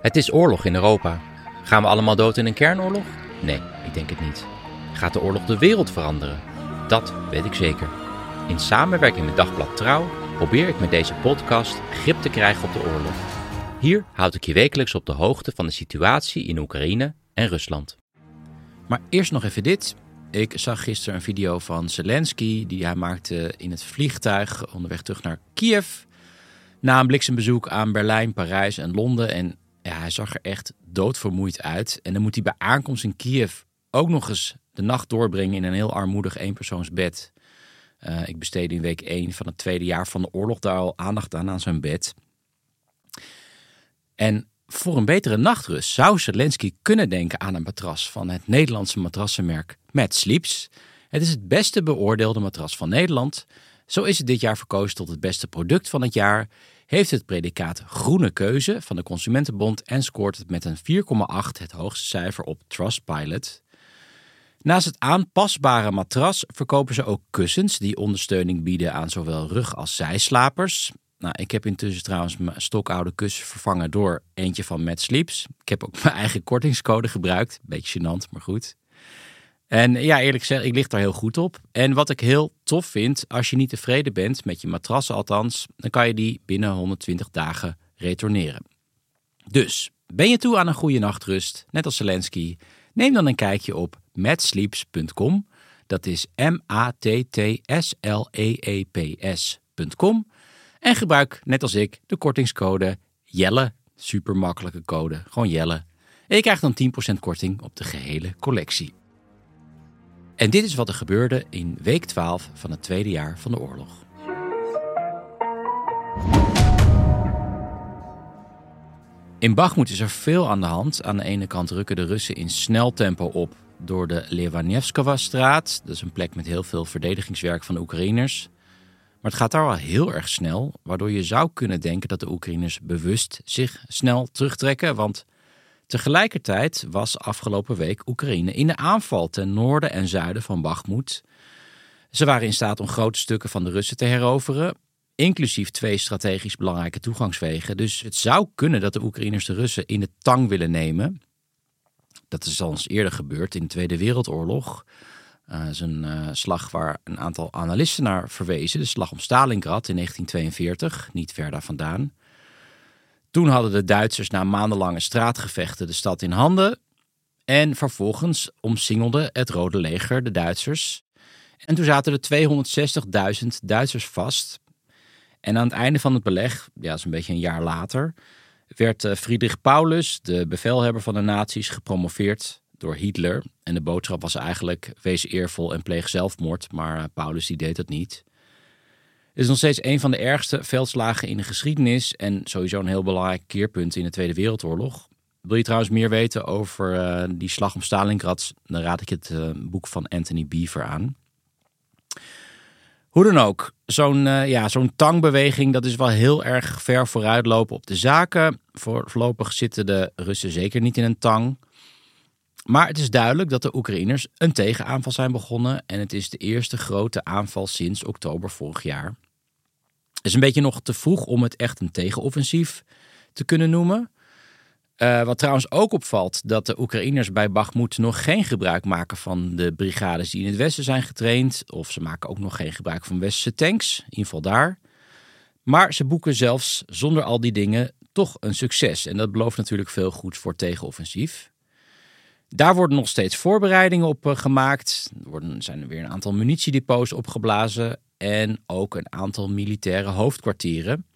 Het is oorlog in Europa. Gaan we allemaal dood in een kernoorlog? Nee, ik denk het niet. Gaat de oorlog de wereld veranderen? Dat weet ik zeker. In samenwerking met Dagblad Trouw probeer ik met deze podcast grip te krijgen op de oorlog. Hier houd ik je wekelijks op de hoogte van de situatie in Oekraïne en Rusland. Maar eerst nog even dit. Ik zag gisteren een video van Zelensky die hij maakte in het vliegtuig onderweg terug naar Kiev. Na een bliksembezoek aan Berlijn, Parijs en Londen. En ja, hij zag er echt doodvermoeid uit. En dan moet hij bij aankomst in Kiev ook nog eens de nacht doorbrengen in een heel armoedig eenpersoonsbed. Uh, ik besteedde in week 1 van het tweede jaar van de oorlog daar al aandacht aan aan zijn bed. En voor een betere nachtrust zou Zelensky kunnen denken aan een matras van het Nederlandse matrassenmerk Mad Sleeps. Het is het beste beoordeelde matras van Nederland. Zo is het dit jaar verkozen tot het beste product van het jaar, heeft het predicaat Groene Keuze van de Consumentenbond en scoort het met een 4,8 het hoogste cijfer op Trustpilot. Naast het aanpasbare matras verkopen ze ook kussens die ondersteuning bieden aan zowel rug- als zijslapers. Nou, ik heb intussen trouwens mijn stokoude kussen vervangen door eentje van Mad Sleeps. Ik heb ook mijn eigen kortingscode gebruikt. Beetje gênant, maar goed. En ja, eerlijk gezegd, ik lig daar heel goed op. En wat ik heel tof vind, als je niet tevreden bent met je matrassen althans, dan kan je die binnen 120 dagen retourneren. Dus, ben je toe aan een goede nachtrust, net als Zelensky? Neem dan een kijkje op matsleeps.com. Dat is M-A-T-T-S-L-E-E-P-S.com. En gebruik, net als ik, de kortingscode JELLE. Super makkelijke code, gewoon JELLE. En je krijgt dan 10% korting op de gehele collectie. En dit is wat er gebeurde in week 12 van het tweede jaar van de oorlog. In Bakhmut is er veel aan de hand. Aan de ene kant rukken de Russen in snel tempo op door de Levanevskova-straat. Dat is een plek met heel veel verdedigingswerk van de Oekraïners. Maar het gaat daar wel heel erg snel, waardoor je zou kunnen denken dat de Oekraïners bewust zich snel terugtrekken. Want tegelijkertijd was afgelopen week Oekraïne in de aanval ten noorden en zuiden van Bakhmut. Ze waren in staat om grote stukken van de Russen te heroveren, inclusief twee strategisch belangrijke toegangswegen. Dus het zou kunnen dat de Oekraïners de Russen in de tang willen nemen. Dat is al eens eerder gebeurd in de Tweede Wereldoorlog. Uh, is een uh, slag waar een aantal analisten naar verwezen. De slag om Stalingrad in 1942, niet ver daar vandaan. Toen hadden de Duitsers na maandenlange straatgevechten de stad in handen. En vervolgens omsingelde het Rode Leger de Duitsers. En toen zaten er 260.000 Duitsers vast. En aan het einde van het beleg, ja, een beetje een jaar later, werd uh, Friedrich Paulus, de bevelhebber van de nazi's, gepromoveerd door Hitler. En de boodschap was eigenlijk: wees eervol en pleeg zelfmoord. Maar uh, Paulus die deed dat niet. Is nog steeds een van de ergste veldslagen in de geschiedenis en sowieso een heel belangrijk keerpunt in de Tweede Wereldoorlog. Wil je trouwens meer weten over uh, die slag om Stalingrad, dan raad ik het uh, boek van Anthony Beaver aan. Hoe dan ook, zo'n uh, ja, zo'n tangbeweging dat is wel heel erg ver vooruitlopen op de zaken. Voor, voorlopig zitten de Russen zeker niet in een tang. Maar het is duidelijk dat de Oekraïners een tegenaanval zijn begonnen en het is de eerste grote aanval sinds oktober vorig jaar. Het is een beetje nog te vroeg om het echt een tegenoffensief te kunnen noemen. Uh, wat trouwens ook opvalt, dat de Oekraïners bij Bakhmut nog geen gebruik maken van de brigades die in het westen zijn getraind. Of ze maken ook nog geen gebruik van westerse tanks, in ieder geval daar. Maar ze boeken zelfs zonder al die dingen toch een succes. En dat belooft natuurlijk veel goed voor tegenoffensief. Daar worden nog steeds voorbereidingen op uh, gemaakt. Er worden, zijn er weer een aantal munitiedepots opgeblazen. En ook een aantal militaire hoofdkwartieren.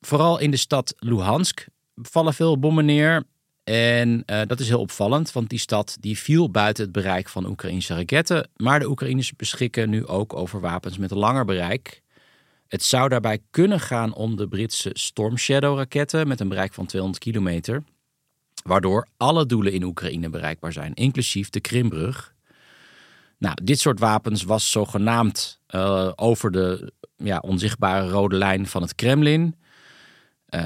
Vooral in de stad Luhansk vallen veel bommen neer. En uh, dat is heel opvallend, want die stad die viel buiten het bereik van Oekraïnse raketten. Maar de Oekraïners beschikken nu ook over wapens met een langer bereik. Het zou daarbij kunnen gaan om de Britse Storm Shadow raketten met een bereik van 200 kilometer. Waardoor alle doelen in Oekraïne bereikbaar zijn, inclusief de Krimbrug. Nou, dit soort wapens was zogenaamd uh, over de ja, onzichtbare rode lijn van het Kremlin. Uh,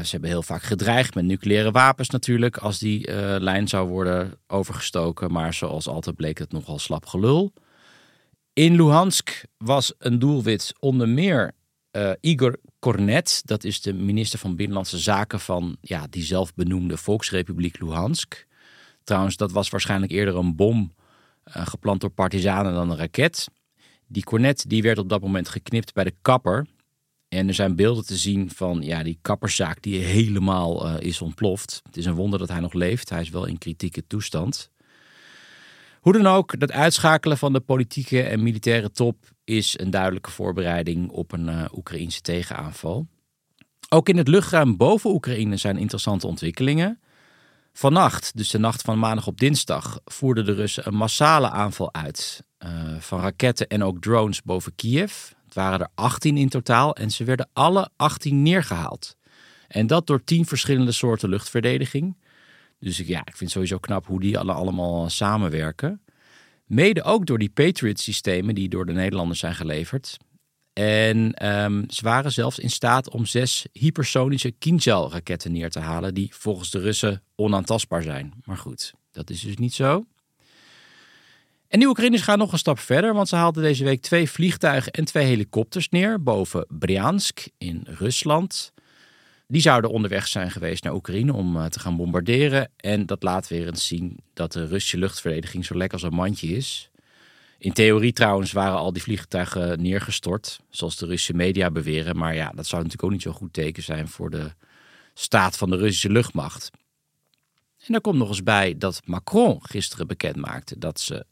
ze hebben heel vaak gedreigd met nucleaire wapens natuurlijk, als die uh, lijn zou worden overgestoken. Maar zoals altijd bleek het nogal slap gelul. In Luhansk was een doelwit onder meer Igor Kornet. Dat is de minister van Binnenlandse Zaken van ja, die zelfbenoemde Volksrepubliek Luhansk. Trouwens, dat was waarschijnlijk eerder een bom uh, geplant door partizanen dan een raket. Die cornet die werd op dat moment geknipt bij de kapper. En er zijn beelden te zien van ja, die kapperszaak die helemaal uh, is ontploft. Het is een wonder dat hij nog leeft. Hij is wel in kritieke toestand. Hoe dan ook, dat uitschakelen van de politieke en militaire top is een duidelijke voorbereiding op een uh, Oekraïnse tegenaanval. Ook in het luchtruim boven Oekraïne zijn interessante ontwikkelingen. Vannacht, dus de nacht van maandag op dinsdag, voerden de Russen een massale aanval uit. Uh, van raketten en ook drones boven Kiev. Het waren er 18 in totaal en ze werden alle 18 neergehaald. En dat door 10 verschillende soorten luchtverdediging. Dus ja, ik vind sowieso knap hoe die alle allemaal samenwerken. Mede ook door die Patriot-systemen die door de Nederlanders zijn geleverd. En um, ze waren zelfs in staat om zes hypersonische Kinjal-raketten neer te halen, die volgens de Russen onaantastbaar zijn. Maar goed, dat is dus niet zo. En de Oekraïners gaan nog een stap verder, want ze haalden deze week twee vliegtuigen en twee helikopters neer boven Bryansk in Rusland. Die zouden onderweg zijn geweest naar Oekraïne om uh, te gaan bombarderen. En dat laat weer eens zien dat de Russische luchtverdediging zo lekker als een mandje is. In theorie trouwens waren al die vliegtuigen neergestort, zoals de Russische media beweren. Maar ja, dat zou natuurlijk ook niet zo'n goed teken zijn voor de staat van de Russische luchtmacht. En daar komt nog eens bij dat Macron gisteren bekend maakte dat ze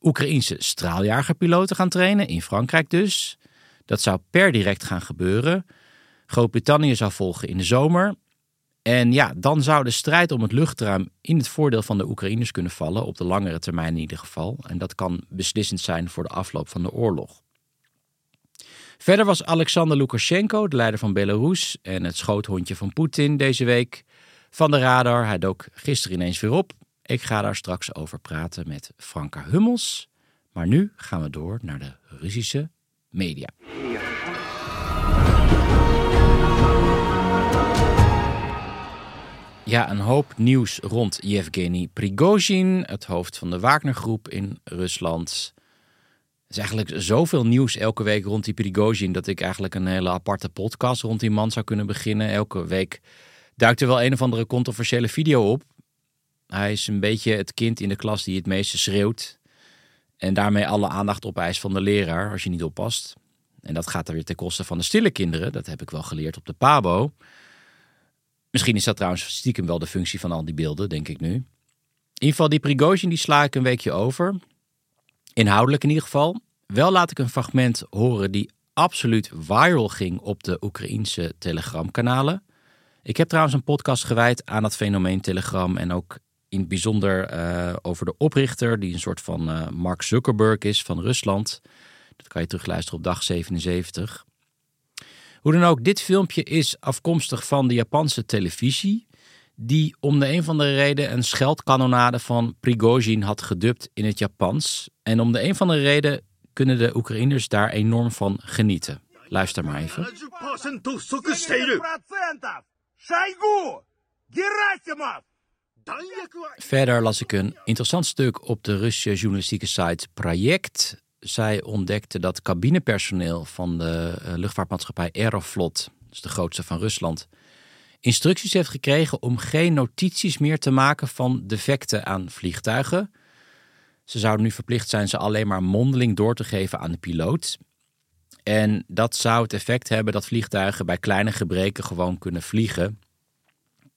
Oekraïense straaljagerpiloten gaan trainen, in Frankrijk dus. Dat zou per direct gaan gebeuren. Groot-Brittannië zou volgen in de zomer. En ja, dan zou de strijd om het luchtruim in het voordeel van de Oekraïners kunnen vallen, op de langere termijn in ieder geval. En dat kan beslissend zijn voor de afloop van de oorlog. Verder was Alexander Lukashenko, de leider van Belarus en het schoothondje van Poetin deze week, van de radar. Hij dook gisteren ineens weer op. Ik ga daar straks over praten met Franka Hummels. Maar nu gaan we door naar de Russische media. Een hoop nieuws rond Yevgeny Prigozhin, het hoofd van de Wagnergroep in Rusland. Er is eigenlijk zoveel nieuws elke week rond die Prigozhin dat ik eigenlijk een hele aparte podcast rond die man zou kunnen beginnen. Elke week duikt er wel een of andere controversiële video op. Hij is een beetje het kind in de klas die het meeste schreeuwt. En daarmee alle aandacht opeist van de leraar als je niet oppast. En dat gaat er weer ten koste van de stille kinderen. Dat heb ik wel geleerd op de Pabo. Misschien is dat trouwens stiekem wel de functie van al die beelden, denk ik nu. In ieder geval, die Prigozhin die sla ik een weekje over. Inhoudelijk in ieder geval. Wel laat ik een fragment horen die absoluut viral ging op de Oekraïense telegramkanalen. Ik heb trouwens een podcast gewijd aan het fenomeen Telegram en ook in het bijzonder uh, over de oprichter, die een soort van uh, Mark Zuckerberg is van Rusland. Dat kan je terugluisteren op dag 77. Hoe dan ook, dit filmpje is afkomstig van de Japanse televisie. Die om de een of andere reden een scheldkanonade van Prigozhin had gedubt in het Japans. En om de een of andere reden kunnen de Oekraïners daar enorm van genieten. Luister maar even. Verder las ik een interessant stuk op de Russische journalistieke site Project zij ontdekte dat cabinepersoneel van de uh, luchtvaartmaatschappij Aeroflot, dus de grootste van Rusland, instructies heeft gekregen om geen notities meer te maken van defecten aan vliegtuigen. Ze zouden nu verplicht zijn ze alleen maar mondeling door te geven aan de piloot. En dat zou het effect hebben dat vliegtuigen bij kleine gebreken gewoon kunnen vliegen.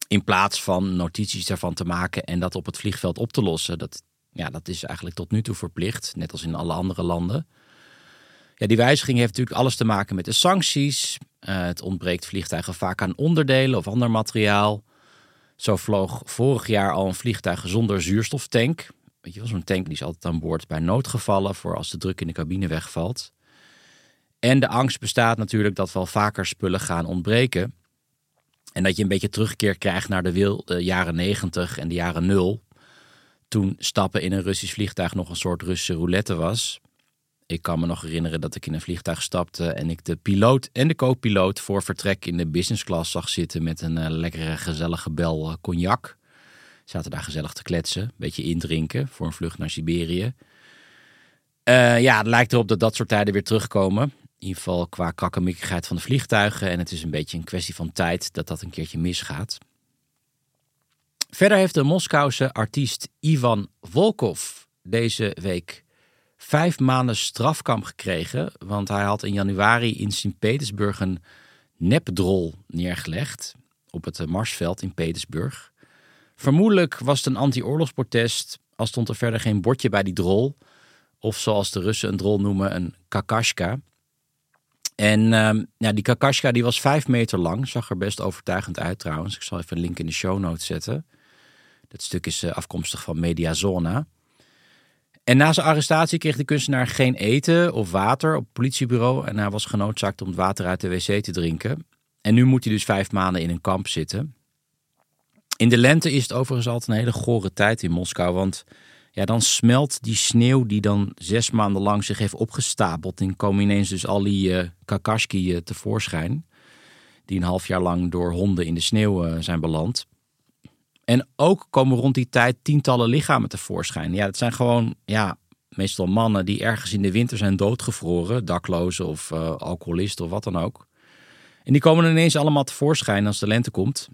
In plaats van notities daarvan te maken en dat op het vliegveld op te lossen. Dat ja, dat is eigenlijk tot nu toe verplicht, net als in alle andere landen. Ja, die wijziging heeft natuurlijk alles te maken met de sancties. Uh, het ontbreekt vliegtuigen vaak aan onderdelen of ander materiaal. Zo vloog vorig jaar al een vliegtuig zonder zuurstoftank. Weet je wel, zo'n tank die is altijd aan boord bij noodgevallen voor als de druk in de cabine wegvalt. En de angst bestaat natuurlijk dat wel vaker spullen gaan ontbreken. En dat je een beetje terugkeer krijgt naar de, de jaren 90 en de jaren 0. Toen stappen in een Russisch vliegtuig nog een soort Russische roulette was. Ik kan me nog herinneren dat ik in een vliegtuig stapte en ik de piloot en de co-piloot voor vertrek in de business class zag zitten met een uh, lekkere gezellige bel uh, cognac. Zaten daar gezellig te kletsen, een beetje indrinken voor een vlucht naar Siberië. Uh, ja, het lijkt erop dat dat soort tijden weer terugkomen. In ieder geval qua krakkemikkigheid van de vliegtuigen. En het is een beetje een kwestie van tijd dat dat een keertje misgaat. Verder heeft de Moskouse artiest Ivan Volkov deze week vijf maanden strafkamp gekregen. Want hij had in januari in Sint-Petersburg een nepdrol neergelegd. Op het Marsveld in Petersburg. Vermoedelijk was het een anti-oorlogsprotest. Al stond er verder geen bordje bij die drol. Of zoals de Russen een drol noemen, een kakashka. En uh, ja, die kakashka die was vijf meter lang. Zag er best overtuigend uit trouwens. Ik zal even een link in de show notes zetten. Dat stuk is uh, afkomstig van Mediazona. En na zijn arrestatie kreeg de kunstenaar geen eten of water op het politiebureau. En hij was genoodzaakt om het water uit de wc te drinken. En nu moet hij dus vijf maanden in een kamp zitten. In de lente is het overigens altijd een hele gore tijd in Moskou. Want ja, dan smelt die sneeuw die dan zes maanden lang zich heeft opgestapeld. En komen ineens dus al die uh, tevoorschijn. Die een half jaar lang door honden in de sneeuw zijn beland. En ook komen rond die tijd tientallen lichamen tevoorschijn. Ja, dat zijn gewoon, ja, meestal mannen die ergens in de winter zijn doodgevroren. Daklozen of alcoholisten of wat dan ook. En die komen ineens allemaal tevoorschijn als de lente komt.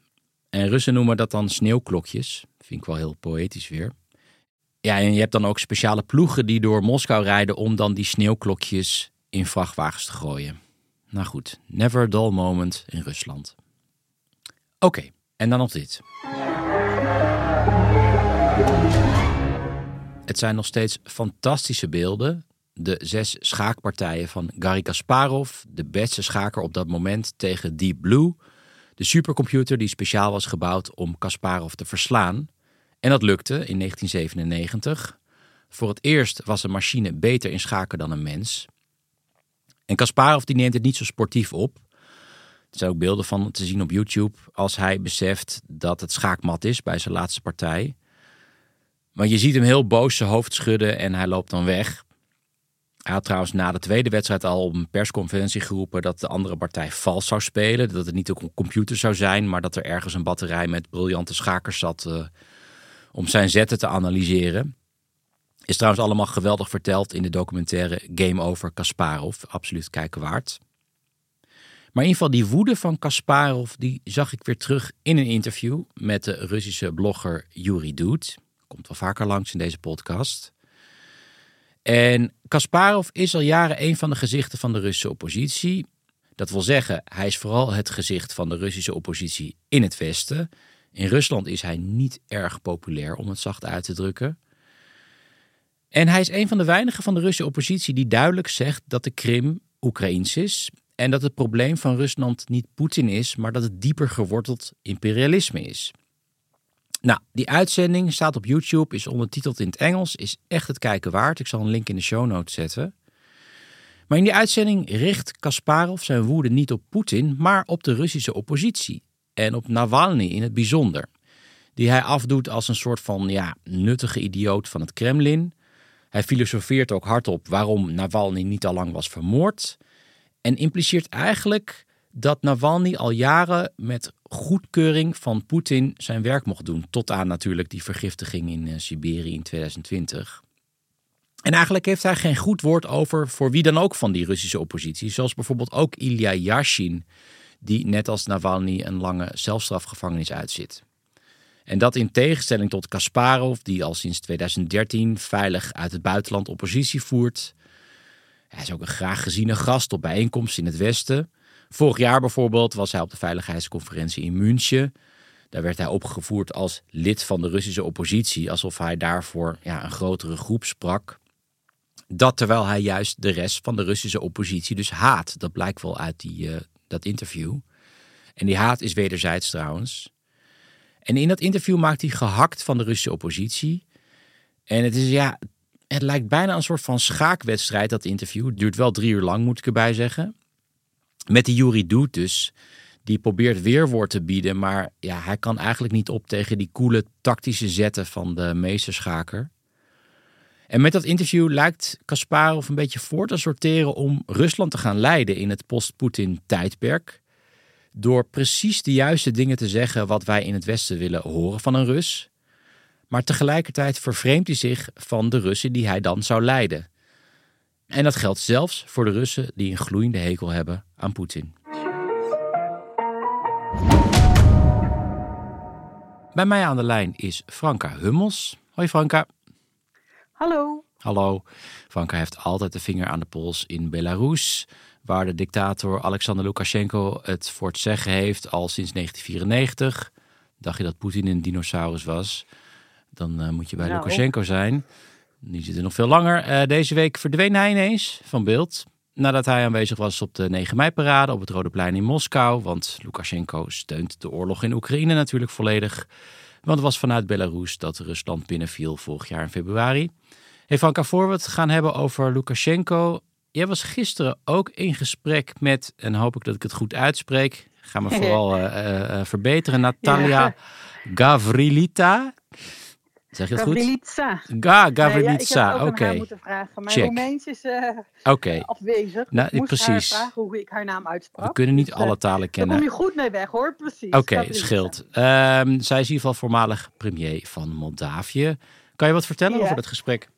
En Russen noemen dat dan sneeuwklokjes. Vind ik wel heel poëtisch weer. Ja, en je hebt dan ook speciale ploegen die door Moskou rijden om dan die sneeuwklokjes in vrachtwagens te gooien. Nou goed, never dull moment in Rusland. Oké, en dan nog dit. Het zijn nog steeds fantastische beelden. De zes schaakpartijen van Garry Kasparov, de beste schaker op dat moment tegen Deep Blue, de supercomputer die speciaal was gebouwd om Kasparov te verslaan. En dat lukte in 1997. Voor het eerst was een machine beter in schaken dan een mens. En Kasparov die neemt het niet zo sportief op. Er zijn ook beelden van te zien op YouTube als hij beseft dat het schaakmat is bij zijn laatste partij. Maar je ziet hem heel boos zijn hoofd schudden en hij loopt dan weg. Hij had trouwens na de tweede wedstrijd al op een persconferentie geroepen dat de andere partij vals zou spelen. Dat het niet een computer zou zijn, maar dat er ergens een batterij met briljante schakers zat uh, om zijn zetten te analyseren. Is trouwens allemaal geweldig verteld in de documentaire Game Over Kasparov. Absoluut kijken waard. Maar in ieder geval die woede van Kasparov, die zag ik weer terug in een interview met de Russische blogger Yuri Doet. Komt wel vaker langs in deze podcast. En Kasparov is al jaren een van de gezichten van de Russische oppositie. Dat wil zeggen, hij is vooral het gezicht van de Russische oppositie in het Westen. In Rusland is hij niet erg populair, om het zacht uit te drukken. En hij is een van de weinigen van de Russische oppositie die duidelijk zegt dat de Krim Oekraïns is. En dat het probleem van Rusland niet Poetin is, maar dat het dieper geworteld imperialisme is. Nou, die uitzending staat op YouTube, is ondertiteld in het Engels, is echt het kijken waard. Ik zal een link in de show notes zetten. Maar in die uitzending richt Kasparov zijn woede niet op Poetin, maar op de Russische oppositie. En op Navalny in het bijzonder. Die hij afdoet als een soort van ja, nuttige idioot van het Kremlin. Hij filosofeert ook hardop waarom Navalny niet al lang was vermoord. En impliceert eigenlijk dat Navalny al jaren met goedkeuring van Poetin zijn werk mocht doen. Tot aan natuurlijk die vergiftiging in uh, Siberië in 2020. En eigenlijk heeft hij geen goed woord over voor wie dan ook van die Russische oppositie. Zoals bijvoorbeeld ook Ilya Yashin, die net als Navalny een lange zelfstrafgevangenis uitzit. En dat in tegenstelling tot Kasparov, die al sinds 2013 veilig uit het buitenland oppositie voert. Hij is ook een graag geziene gast op bijeenkomsten in het Westen. Vorig jaar bijvoorbeeld was hij op de veiligheidsconferentie in München. Daar werd hij opgevoerd als lid van de Russische oppositie, alsof hij daarvoor ja, een grotere groep sprak. Dat terwijl hij juist de rest van de Russische oppositie dus haat. Dat blijkt wel uit die, uh, dat interview. En die haat is wederzijds trouwens. En in dat interview maakt hij gehakt van de Russische oppositie. En het is ja, het lijkt bijna een soort van schaakwedstrijd, dat interview. Het duurt wel drie uur lang, moet ik erbij zeggen. Met die Yuri Doet dus, Die probeert weerwoord te bieden, maar ja, hij kan eigenlijk niet op tegen die coole tactische zetten van de meesterschaker. En met dat interview lijkt Kasparov een beetje voor te sorteren om Rusland te gaan leiden in het post-Poetin-tijdperk. Door precies de juiste dingen te zeggen wat wij in het Westen willen horen van een Rus. Maar tegelijkertijd vervreemdt hij zich van de Russen die hij dan zou leiden. En dat geldt zelfs voor de Russen die een gloeiende hekel hebben aan Poetin. Bij mij aan de lijn is Franka Hummels. Hoi Franka. Hallo. Hallo. Franka heeft altijd de vinger aan de pols in Belarus, waar de dictator Alexander Lukashenko het voor het zeggen heeft al sinds 1994. Dacht je dat Poetin een dinosaurus was? Dan uh, moet je bij Nou. Lukashenko zijn. Die zit er nog veel langer. Uh, deze week verdween hij ineens van beeld. Nadat hij aanwezig was op de 9 mei-parade op het Rode Plein in Moskou. Want Lukashenko steunt de oorlog in Oekraïne natuurlijk volledig. Want het was vanuit Belarus dat Rusland binnenviel vorig jaar in februari. Hey Franka, voor we het gaan hebben over Lukashenko. Jij was gisteren ook in gesprek met, en hoop ik dat ik het goed uitspreek. Ga me vooral uh, uh, verbeteren. Natalia ja. Gavrilita. Zeg je het Gavrilitsa. goed? Ga, Gavrilitsa, ja, oké. Okay. moeten vragen. Mijn Check. Romeins is uh, okay. afwezig. Nou, ik precies. vragen hoe ik haar naam uitsprak. We kunnen niet dus, alle talen kennen. Daar kom je goed mee weg hoor, precies. Oké, okay, scheelt. Um, zij is in ieder geval voormalig premier van Moldavië. Kan je wat vertellen over dat gesprek?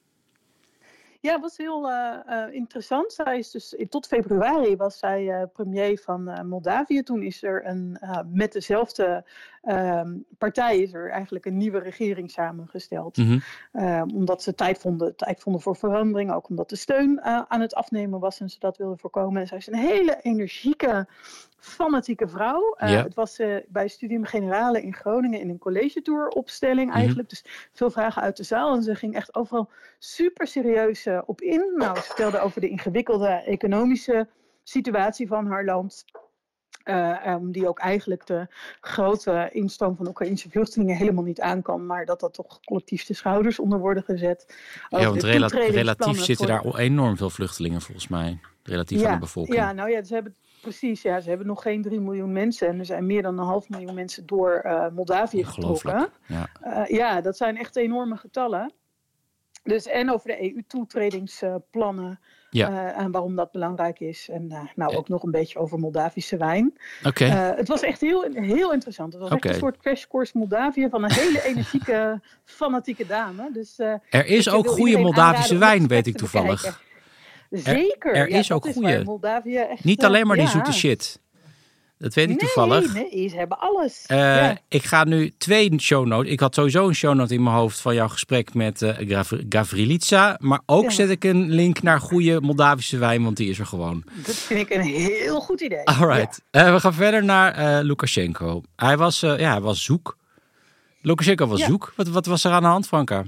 Ja, het was heel uh, uh, interessant. Zij is dus, tot februari was zij uh, premier van Moldavië. Toen is er een, met dezelfde ehm, partij is er eigenlijk een nieuwe regering samengesteld. Mhm. Mm -hmm. omdat ze tijd vonden, tijd vonden voor verandering. Ook omdat de steun aan het afnemen was en ze dat wilden voorkomen. En zij is een hele energieke, fanatieke vrouw. Ja. Het was bij Studium Generale in Groningen in een college tour opstelling eigenlijk. Mm -hmm. Dus veel vragen uit de zaal. En ze ging echt overal super serieus op in. Nou, ze vertelde over de ingewikkelde economische situatie van haar land. Uh, um, die ook eigenlijk de grote instroom van Oekraïnse vluchtelingen helemaal niet aan kan, maar dat dat toch collectief de schouders onder worden gezet. Ja, want rela relatief zitten voor... daar enorm veel vluchtelingen volgens mij, relatief ja, aan de bevolking. Ja, nou ja, ze hebben precies, ja, ze hebben nog geen 3 miljoen mensen en er zijn meer dan een half miljoen mensen door uh, Moldavië getrokken. Ja. Uh, ja, dat zijn echt enorme getallen. Dus en over de EU-toetredingsplannen ja. uh, en waarom dat belangrijk is. En uh, nou ook nog een beetje over Moldavische wijn. Oké. Okay. Uh, het was echt heel, heel interessant. Het was okay. echt een soort crash course Moldavië van een hele energieke, fanatieke dame. Dus, er is ook goede Moldavische wijn, weet ik toevallig. Zeker. Er, er ja, is ook goede. Echt, Niet alleen maar die ja. zoete shit. Dat weet ik nee, toevallig. Nee, ze hebben alles. Uh, ja. Ik ga nu twee show notes. Ik had sowieso een show note in mijn hoofd van jouw gesprek met uh, Gavrilitsa. Maar ook ja. zet ik een link naar goede Moldavische wijn, want die is er gewoon. Dat vind ik een heel goed idee. Alright. Ja. Uh, we gaan verder naar Lukashenko. Hij was, ja, hij was zoek. Lukashenko was zoek. Wat, wat was er aan de hand, Franka?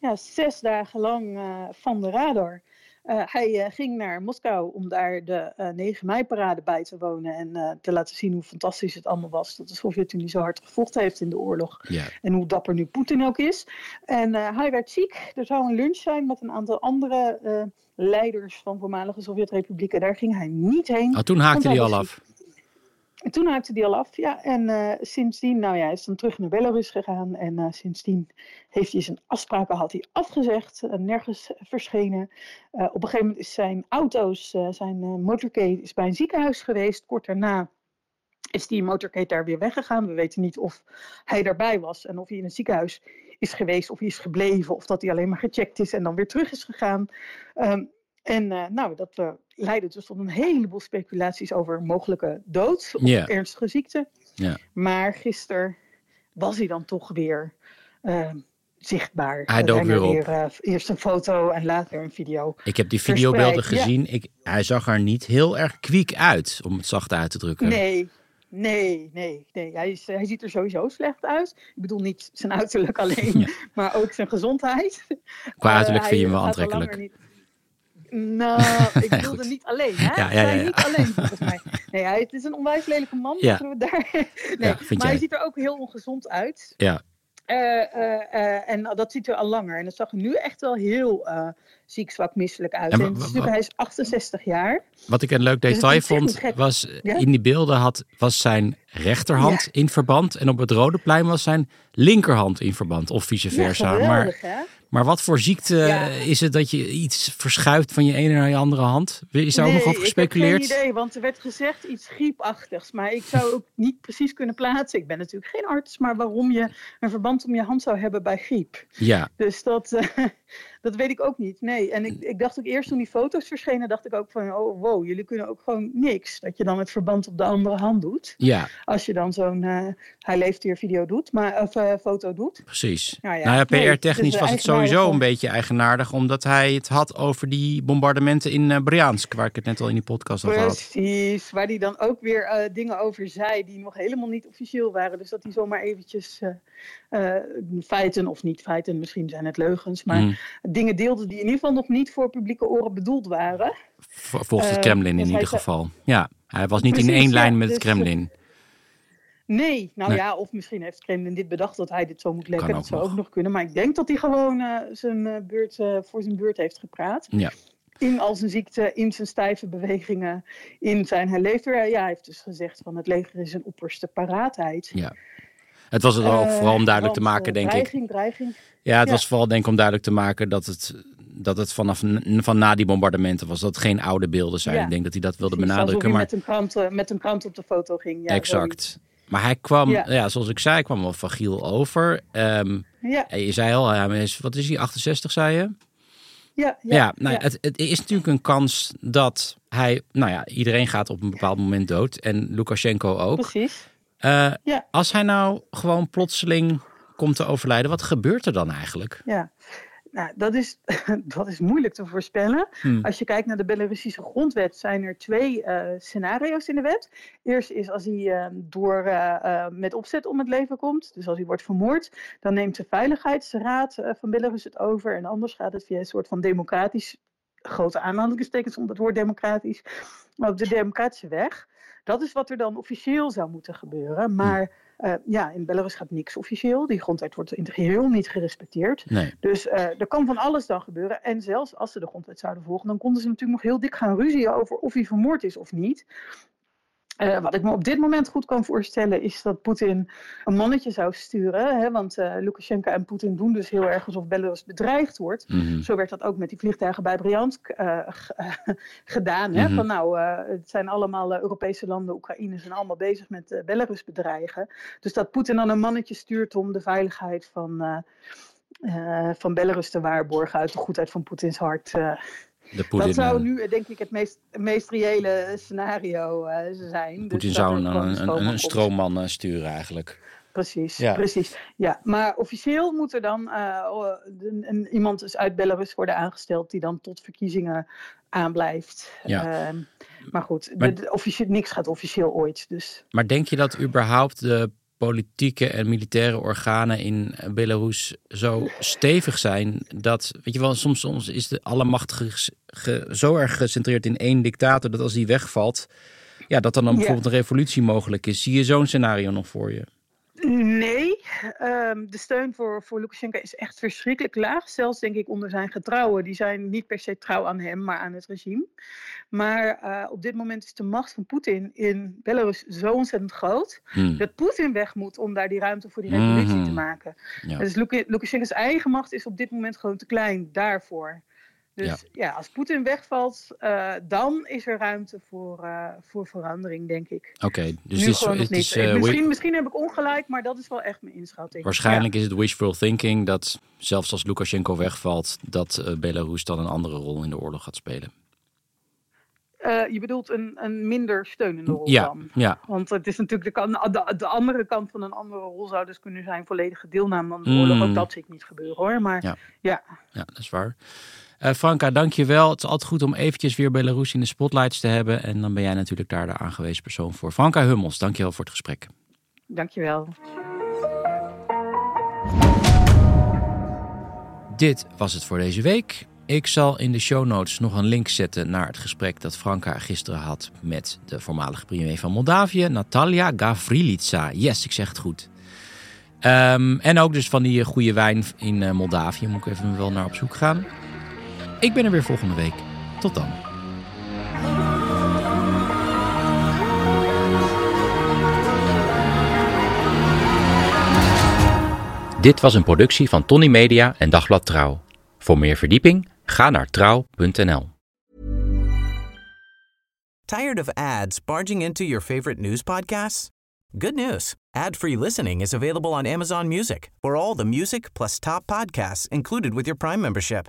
Ja, zes dagen lang van de radar. Uh, hij uh, ging naar Moskou om daar de uh, 9 mei-parade bij te wonen en te laten zien hoe fantastisch het allemaal was. Dat de Sovjet-Unie zo hard gevochten heeft in de oorlog. Ja. En hoe dapper nu Poetin ook is. En hij werd ziek. Er zou een lunch zijn met een aantal andere leiders van voormalige Sovjet-republieken. Daar ging hij niet heen. Oh, toen haakte hij al af. En toen haakte hij al af, ja. En uh, sindsdien, nou ja, is dan terug naar Belarus gegaan. En uh, sindsdien heeft hij zijn afspraken had hij afgezegd. Uh, nergens verschenen. op een gegeven moment is zijn auto's, zijn motorcade is bij een ziekenhuis geweest. Kort daarna is die motorcade daar weer weggegaan. We weten niet of hij daarbij was en of hij in het ziekenhuis is geweest. Of hij is gebleven. Of dat hij alleen maar gecheckt is en dan weer terug is gegaan. Um, en nou, dat leidde dus tot een heleboel speculaties over mogelijke dood of yeah. ernstige ziekte. Yeah. Maar gisteren was hij dan toch weer uh, zichtbaar. Hij dook weer op. Weer, eerst een foto en later een video. Ik heb die videobeelden gezien. Ja. Ik, hij zag er niet heel erg kwiek uit, om het zacht uit te drukken. Nee, Nee, nee, nee. Hij, is, hij ziet er sowieso slecht uit. Ik bedoel niet zijn uiterlijk alleen, ja. maar ook zijn gezondheid. Qua uiterlijk uh, vind je hem wel aantrekkelijk. Nou, ik bedoelde niet alleen, hè? Ja, ja, ja, ja. niet alleen, volgens mij. Nee, hij, het is een onwijs lelijke man. Ja. We daar... nee, maar jij? hij ziet er ook heel ongezond uit. Ja. en dat ziet er al langer. En dat zag er nu echt wel heel ziek, zwak, misselijk uit. En, en hij is 68 jaar. Wat ik een leuk dus detail vond, was in die beelden had, was zijn rechterhand in verband. En op het Rode Plein was zijn linkerhand in verband. Of vice versa. Ja, maar hè? Maar wat voor ziekte is het dat je iets verschuift van je ene naar je andere hand? Is daar ook nog over gespeculeerd? Ik heb geen idee, want er werd gezegd iets griepachtigs. Maar ik zou ook niet precies kunnen plaatsen. Ik ben natuurlijk geen arts, maar waarom je een verband om je hand zou hebben bij griep. Ja. Dus dat, uh, dat weet ik ook niet. Nee, en ik, ik dacht ook eerst toen die foto's verschenen, dacht ik ook van, oh wow, jullie kunnen ook gewoon niks. Dat je dan het verband op de andere hand doet. Ja. Als je dan zo'n uh, hij leeft hier video doet, maar, of uh, foto doet. Precies. Nou ja, nou ja PR-technisch nee, was het sowieso een beetje eigenaardig, omdat hij het had over die bombardementen in uh, Briansk, waar ik het net al in die podcast over had. Precies, waar hij dan ook weer dingen over zei die nog helemaal niet officieel waren. Dus dat hij zomaar eventjes feiten of niet feiten, misschien zijn het leugens, maar mm dingen deelde die in ieder geval nog niet voor publieke oren bedoeld waren. Volgens het Kremlin in dus ieder geval. Ja, hij was niet in één lijn met het dus, Kremlin. Nee, nou ja, of misschien heeft Kremlin dit bedacht dat hij dit zo moet leggen. Dat zou ook nog kunnen. Maar ik denk dat hij gewoon uh, zijn beurt uh, voor zijn beurt heeft gepraat. Ja. In al zijn ziekte, in zijn stijve bewegingen, in zijn hij leeft. Ja, hij heeft dus gezegd van het leger is een opperste paraatheid. Ja. Het was het ook vooral om duidelijk te maken, denk dreiging, ik. Dreiging, Ja, het was vooral denk ik om duidelijk te maken dat het, dat het vanaf van na die bombardementen was. Dat het geen oude beelden zijn. Ik denk dat hij dat wilde benadrukken. Maar... Met een, krant, met een krant op de foto ging. Ja, exact. Maar hij kwam, ja. zoals ik zei, hij kwam wel fragiel over. Um, ja. Je zei al, ja, wat is hij, 68 zei je? Ja, ja, ja, nou, Het, het, is natuurlijk een kans dat hij, nou ja, iedereen gaat op een bepaald moment dood. En Lukashenko ook. Precies. Uh, ja. Als hij nou gewoon plotseling komt te overlijden, wat gebeurt er dan eigenlijk? Ja, nou, dat is, dat is moeilijk te voorspellen. Hmm. Als je kijkt naar de Belarusische grondwet, zijn er twee uh, scenario's in de wet. Eerst is als hij uh, door, uh, met opzet om het leven komt, dus als hij wordt vermoord, dan neemt de Veiligheidsraad van Belarus het over. En anders gaat het via een soort van democratisch, grote aanhalingstekens om het woord democratisch, maar op de democratische weg. Dat is wat er dan officieel zou moeten gebeuren. Hm. Maar uh, ja, in Belarus gaat niks officieel. Die grondwet wordt in het geheel niet gerespecteerd. Nee. Dus uh, er kan van alles dan gebeuren. En zelfs als ze de grondwet zouden volgen, dan konden ze natuurlijk nog heel dik gaan ruzien over of hij vermoord is of niet. Uh, wat ik me op dit moment goed kan voorstellen is dat Poetin een mannetje zou sturen. Hè, want uh, Lukashenko en Poetin doen dus heel erg alsof Belarus bedreigd wordt. Mm -hmm. Zo werd dat ook met die vliegtuigen bij Briansk uh, gedaan. Hè, mm -hmm. Van nou, het zijn allemaal Europese landen, Oekraïne zijn allemaal bezig met Belarus bedreigen. Dus dat Poetin dan een mannetje stuurt om de veiligheid van, van Belarus te waarborgen uit de goedheid van Poetins hart dat zou eh, nu denk ik het meest, meest reële scenario uh, zijn. Dus Poetin dus zou een, een, een, een stroomman uh, sturen eigenlijk. Precies, ja. precies. Ja, maar officieel moet er dan uh, een, iemand dus uit Belarus worden aangesteld die dan tot verkiezingen aanblijft. Ja. maar goed, maar, de, de, niks gaat officieel ooit. Dus. Maar denk je dat überhaupt de politieke en militaire organen in Belarus zo stevig zijn dat, weet je wel, soms, soms is de allemachtige zo erg gecentreerd in één dictator dat als die wegvalt, ja, dat dan, dan bijvoorbeeld een revolutie mogelijk is. Zie je zo'n scenario nog voor je? Nee, um, de steun voor, voor Lukashenko is echt verschrikkelijk laag. Zelfs denk ik onder zijn getrouwen. Die zijn niet per se trouw aan hem, maar aan het regime. Maar uh, op dit moment is de macht van Poetin in Belarus zo ontzettend groot. Hmm. Dat Poetin weg moet om daar die ruimte voor die revolutie hmm. te maken. Ja. Dus Lukashenko's eigen macht is op dit moment gewoon te klein daarvoor. Dus ja, ja als Poetin wegvalt, uh, dan is er ruimte voor, uh, voor verandering, denk ik. Oké, okay, dus nu is, gewoon het is, uh, misschien, misschien heb ik ongelijk, maar dat is wel echt mijn inschatting. Waarschijnlijk ja. is het wishful thinking dat zelfs als Lukashenko wegvalt, dat Belarus dan een andere rol in de oorlog gaat spelen. Uh, je bedoelt een, een minder steunende rol ja, dan? Ja. Want het is natuurlijk de, de, de, andere kant van een andere rol zou dus kunnen zijn volledige deelname aan de oorlog. Mm. Ook dat zie ik niet gebeuren hoor, maar ja. ja. Ja, dat is waar. Uh, Franka, dankjewel. Het is altijd goed om eventjes weer Belarus in de spotlights te hebben. En dan ben jij natuurlijk daar de aangewezen persoon voor. Franka Hummels, dankjewel voor het gesprek. Dankjewel. Dit was het voor deze week. Ik zal in de show notes nog een link zetten naar het gesprek dat Franka gisteren had met de voormalige premier van Moldavië, Natalia Gavrilica. Yes, ik zeg het goed. Ehm, en ook dus van die goede wijn in uh, Moldavië. Moet ik even wel naar op zoek gaan. Ik ben er weer volgende week. Tot dan. Dit was een productie van Tony Media en Dagblad Trouw. Voor meer verdieping ga naar trouw.nl. Tired of ads barging into your favorite news podcasts? Good news. Ad-free listening is available on Amazon Music. For all the music plus top podcasts included with your Prime membership.